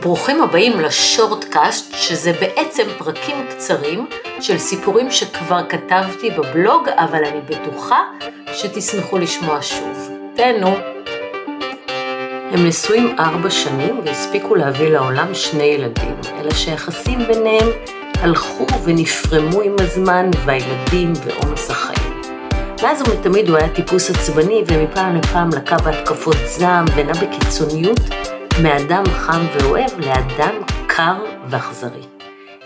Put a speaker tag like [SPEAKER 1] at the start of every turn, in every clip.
[SPEAKER 1] ברוכים הבאים לשורטקאסט, שזה בעצם פרקים קצרים של סיפורים שכבר כתבתי בבלוג, אבל אני בטוחה שתשמחו לשמוע שוב. תהנו. הם נשואים ארבע שנים והספיקו להביא לעולם שני ילדים, אלא שהיחסים ביניהם הלכו ונפרמו עם הזמן, והילדים ועומס החיים. מאז ומתמיד הוא היה טיפוס עצבני, ומפעם לפעם לקה בהתקפות זעם ונע בקיצוניות מאדם חם ואוהב לאדם קר ואכזרי.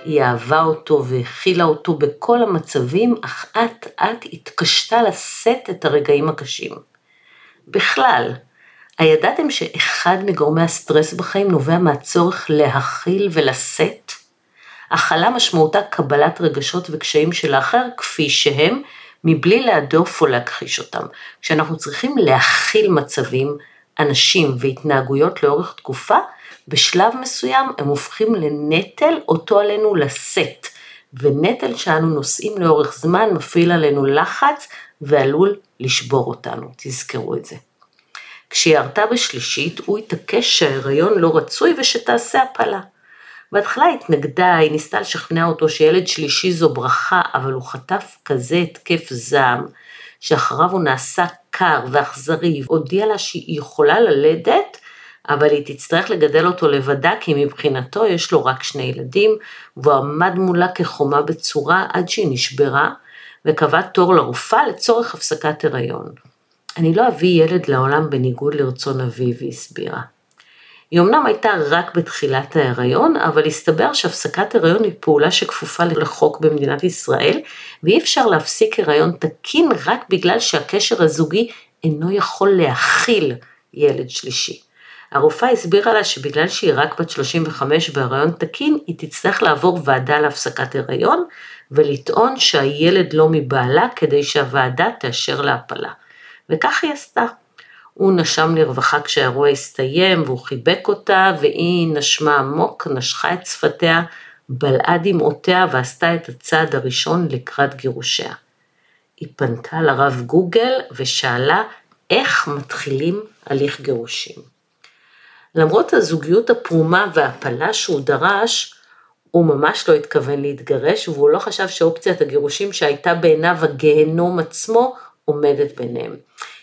[SPEAKER 1] היא אהבה אותו והכילה אותו בכל המצבים, אך אט אט התקשתה לשאת את הרגעים הקשים. בכלל, הידעתם שאחד מגורמי הסטרס בחיים נובע מהצורך להכיל ולשאת? הכלה משמעותה קבלת רגשות וקשיים של האחר כפי שהם, מבלי להדוף או להכחיש אותם. כשאנחנו צריכים להכיל מצבים, אנשים והתנהגויות לאורך תקופה, בשלב מסוים הם הופכים לנטל אותו עלינו לשאת, ונטל שאנו נושאים לאורך זמן מפעיל עלינו לחץ ועלול לשבור אותנו, תזכרו את זה. כשהיא הרתה בשלישית, הוא התעקש שההיריון לא רצוי ושתעשה הפלה. בהתחלה התנגדה, היא ניסתה לשכנע אותו שילד שלישי זו ברכה, אבל הוא חטף כזה התקף זעם, שאחריו הוא נעשה קר ואכזרי, הודיע לה שהיא יכולה ללדת, אבל היא תצטרך לגדל אותו לבדה, כי מבחינתו יש לו רק שני ילדים, והוא עמד מולה כחומה בצורה עד שהיא נשברה, וקבע תור לרופאה לצורך הפסקת הריון. אני לא אביא ילד לעולם בניגוד לרצון אבי, והיא הסבירה. היא אמנם הייתה רק בתחילת ההיריון, אבל הסתבר שהפסקת הריון היא פעולה שכפופה לחוק במדינת ישראל, ואי אפשר להפסיק הריון תקין רק בגלל שהקשר הזוגי אינו יכול להכיל ילד שלישי. הרופאה הסבירה לה שבגלל שהיא רק בת 35 בהריון תקין, היא תצטרך לעבור ועדה להפסקת הריון, ולטעון שהילד לא מבעלה כדי שהוועדה תאשר להפלה. וכך היא עשתה. הוא נשם לרווחה כשהאירוע הסתיים והוא חיבק אותה והיא נשמה עמוק, נשכה את שפתיה, בלעה דמעותיה ועשתה את הצעד הראשון לקראת גירושיה. היא פנתה לרב גוגל ושאלה איך מתחילים הליך גירושים. למרות הזוגיות הפרומה וההפלה שהוא דרש, הוא ממש לא התכוון להתגרש והוא לא חשב שאופציית הגירושים שהייתה בעיניו הגיהנום עצמו עומדת ביניהם.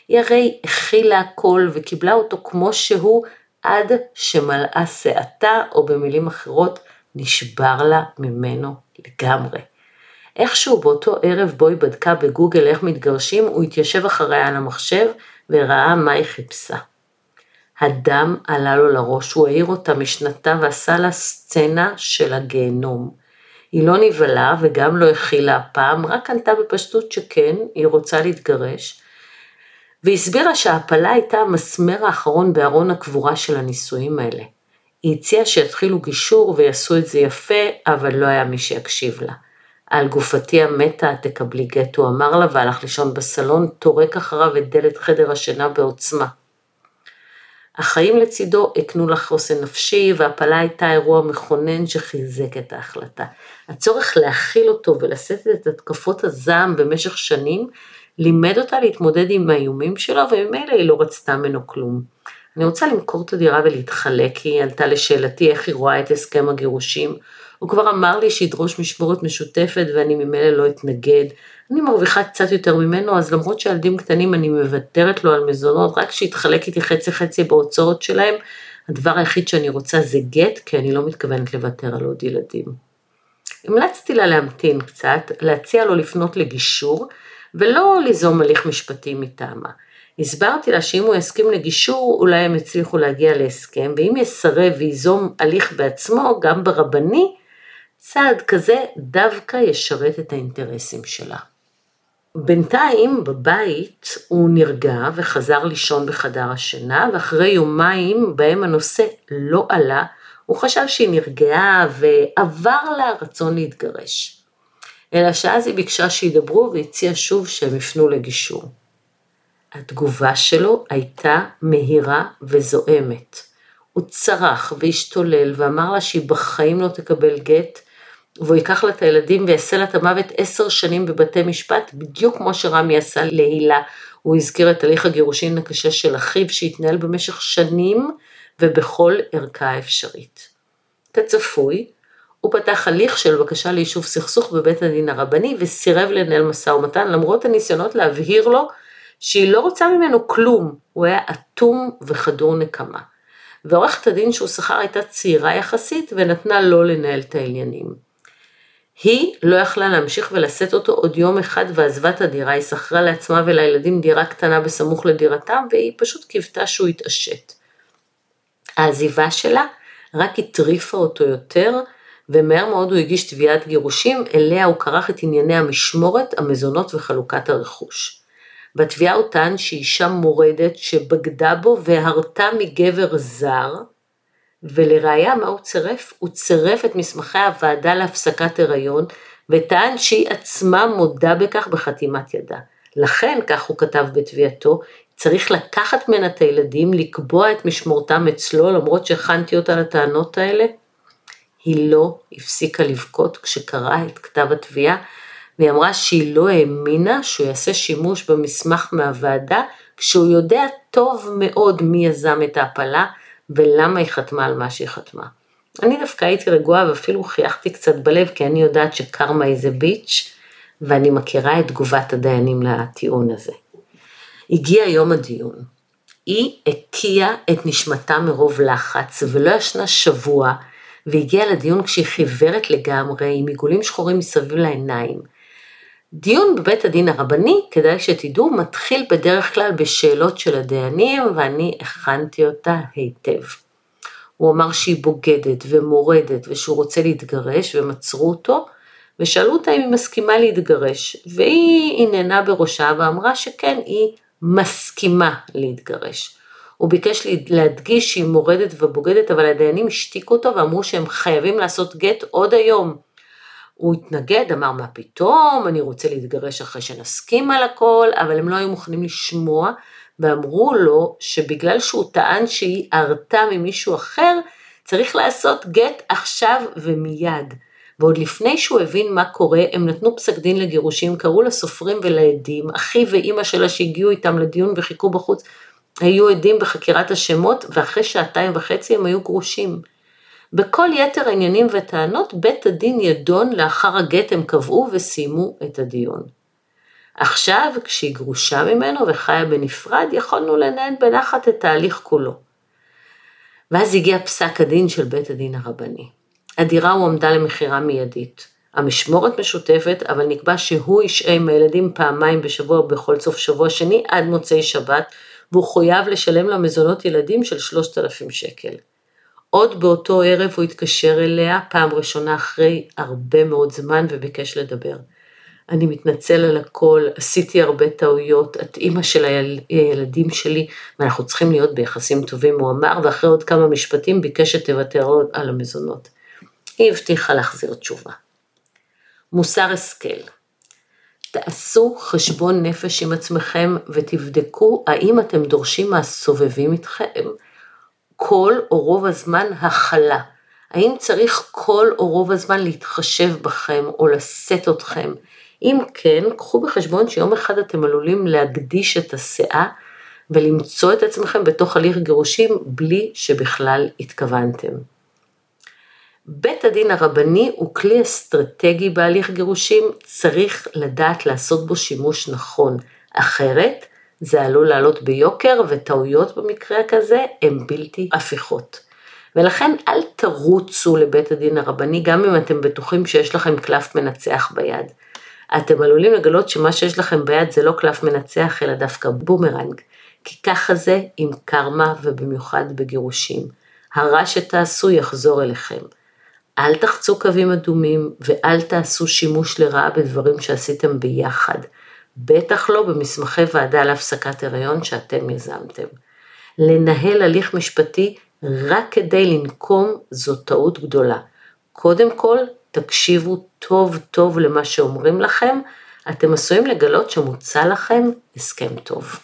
[SPEAKER 1] היא הרי הכילה הכל וקיבלה אותו כמו שהוא עד שמלאה שעתה, או במילים אחרות, נשבר לה ממנו לגמרי. איכשהו באותו ערב בו היא בדקה בגוגל איך מתגרשים, הוא התיישב אחריה על המחשב וראה מה היא חיפשה. הדם עלה לו לראש, הוא העיר אותה משנתה ועשה לה סצנה של הגיהנום. היא לא נבהלה וגם לא הכילה הפעם, רק ענתה בפשטות שכן, היא רוצה להתגרש, והסבירה שההפלה הייתה המסמר האחרון בארון הקבורה של הנישואים האלה. היא הציעה שיתחילו גישור ויעשו את זה יפה, אבל לא היה מי שיקשיב לה. על גופתי המתה תקבלי גט, הוא אמר לה והלך לישון בסלון, טורק אחריו את דלת חדר השינה בעוצמה. החיים לצידו הקנו לה חוסן נפשי, והפלה הייתה אירוע מכונן שחיזק את ההחלטה. הצורך להכיל אותו ולשאת את התקפות הזעם במשך שנים, לימד אותה להתמודד עם האיומים שלו, וממילא היא לא רצתה ממנו כלום. אני רוצה למכור את הדירה ולהתחלק, היא עלתה לשאלתי איך היא רואה את הסכם הגירושים. הוא כבר אמר לי שידרוש משמורת משותפת ואני ממילא לא אתנגד. אני מרוויחה קצת יותר ממנו, אז למרות שהילדים קטנים אני מוותרת לו על מזונות, רק שיתחלק איתי חצי חצי בהוצאות שלהם, הדבר היחיד שאני רוצה זה גט, כי אני לא מתכוונת לוותר על עוד ילדים. המלצתי לה להמתין קצת, להציע לו לפנות לגישור, ולא ליזום הליך משפטי מטעמה. הסברתי לה שאם הוא יסכים לגישור, אולי הם יצליחו להגיע להסכם, ואם יסרב וייזום הליך בעצמו, גם ברבני, צעד כזה דווקא ישרת את האינטרסים שלה. בינתיים בבית הוא נרגע וחזר לישון בחדר השינה, ואחרי יומיים בהם הנושא לא עלה, הוא חשב שהיא נרגעה ועבר לה רצון להתגרש. אלא שאז היא ביקשה שידברו והציעה שוב שהם יפנו לגישור. התגובה שלו הייתה מהירה וזועמת. הוא צרח והשתולל ואמר לה שהיא בחיים לא תקבל גט, והוא ייקח לה את הילדים ויעשה לה את המוות עשר שנים בבתי משפט, בדיוק כמו שרמי עשה להילה. הוא הזכיר את הליך הגירושין הקשה של אחיו שהתנהל במשך שנים ובכל ערכה אפשרית. כצפוי, הוא פתח הליך של בקשה ליישוב סכסוך בבית הדין הרבני וסירב לנהל משא ומתן למרות הניסיונות להבהיר לו שהיא לא רוצה ממנו כלום, הוא היה אטום וחדור נקמה. ועורכת הדין שהוא שכר הייתה צעירה יחסית ונתנה לו לנהל את העניינים. היא לא יכלה להמשיך ולשאת אותו עוד יום אחד ועזבה את הדירה, היא שכרה לעצמה ולילדים דירה קטנה בסמוך לדירתם והיא פשוט קיוותה שהוא יתעשת. העזיבה שלה רק הטריפה אותו יותר ומהר מאוד הוא הגיש תביעת גירושים אליה הוא כרך את ענייני המשמורת, המזונות וחלוקת הרכוש. בתביעה הוא טען שאישה מורדת שבגדה בו והרתה מגבר זר, ולראיה מה הוא צירף? הוא צירף את מסמכי הוועדה להפסקת הריון וטען שהיא עצמה מודה בכך בחתימת ידה. לכן, כך הוא כתב בתביעתו, צריך לקחת ממנה את הילדים, לקבוע את משמורתם אצלו, למרות שהכנתי אותה לטענות האלה. היא לא הפסיקה לבכות כשקראה את כתב התביעה, והיא אמרה שהיא לא האמינה שהוא יעשה שימוש במסמך מהוועדה, כשהוא יודע טוב מאוד מי יזם את ההפלה, ולמה היא חתמה על מה שהיא חתמה. אני דווקא הייתי רגועה ואפילו חייכתי קצת בלב, כי אני יודעת שקרמה איזה ביץ', ואני מכירה את תגובת הדיינים לטיעון הזה. הגיע יום הדיון. היא הקיאה את נשמתה מרוב לחץ ולא ישנה שבוע, והגיעה לדיון כשהיא חיוורת לגמרי עם עיגולים שחורים מסביב לעיניים. דיון בבית הדין הרבני, כדאי שתדעו, מתחיל בדרך כלל בשאלות של הדיינים ואני הכנתי אותה היטב. הוא אמר שהיא בוגדת ומורדת ושהוא רוצה להתגרש ומצרו אותו ושאלו אותה אם היא מסכימה להתגרש והיא עניינה בראשה ואמרה שכן, היא מסכימה להתגרש. הוא ביקש להדגיש שהיא מורדת ובוגדת אבל הדיינים השתיקו אותו ואמרו שהם חייבים לעשות גט עוד היום. הוא התנגד, אמר מה פתאום, אני רוצה להתגרש אחרי שנסכים על הכל, אבל הם לא היו מוכנים לשמוע, ואמרו לו שבגלל שהוא טען שהיא ערתה ממישהו אחר, צריך לעשות גט עכשיו ומיד. ועוד לפני שהוא הבין מה קורה, הם נתנו פסק דין לגירושים, קראו לסופרים ולעדים, אחי ואימא שלה שהגיעו איתם לדיון וחיכו בחוץ, היו עדים בחקירת השמות, ואחרי שעתיים וחצי הם היו גרושים. בכל יתר העניינים וטענות בית הדין ידון לאחר הגט הם קבעו וסיימו את הדיון. עכשיו, כשהיא גרושה ממנו וחיה בנפרד, יכולנו לנהל בנחת את ההליך כולו. ואז הגיע פסק הדין של בית הדין הרבני. הדירה הועמדה למכירה מיידית. המשמורת משותפת, אבל נקבע שהוא ישעה עם הילדים פעמיים בשבוע בכל סוף שבוע שני עד מוצאי שבת, והוא חויב לשלם לה מזונות ילדים של 3,000 שקל. עוד באותו ערב הוא התקשר אליה, פעם ראשונה אחרי הרבה מאוד זמן וביקש לדבר. אני מתנצל על הכל, עשיתי הרבה טעויות, את אימא של הילדים שלי ואנחנו צריכים להיות ביחסים טובים, הוא אמר, ואחרי עוד כמה משפטים ביקש שתוותר על המזונות. היא הבטיחה להחזיר תשובה. מוסר השכל תעשו חשבון נפש עם עצמכם ותבדקו האם אתם דורשים מהסובבים איתכם כל או רוב הזמן הכלה. האם צריך כל או רוב הזמן להתחשב בכם או לשאת אתכם? אם כן, קחו בחשבון שיום אחד אתם עלולים להקדיש את הסאה ולמצוא את עצמכם בתוך הליך גירושים בלי שבכלל התכוונתם. בית הדין הרבני הוא כלי אסטרטגי בהליך גירושים, צריך לדעת לעשות בו שימוש נכון, אחרת זה עלול לעלות ביוקר וטעויות במקרה כזה הן בלתי הפיכות. ולכן אל תרוצו לבית הדין הרבני גם אם אתם בטוחים שיש לכם קלף מנצח ביד. אתם עלולים לגלות שמה שיש לכם ביד זה לא קלף מנצח אלא דווקא בומרנג, כי ככה זה עם קרמה ובמיוחד בגירושים. הרע שתעשו יחזור אליכם. אל תחצו קווים אדומים ואל תעשו שימוש לרעה בדברים שעשיתם ביחד. בטח לא במסמכי ועדה להפסקת הריון שאתם יזמתם. לנהל הליך משפטי רק כדי לנקום זו טעות גדולה. קודם כל, תקשיבו טוב טוב למה שאומרים לכם, אתם עשויים לגלות שמוצע לכם הסכם טוב.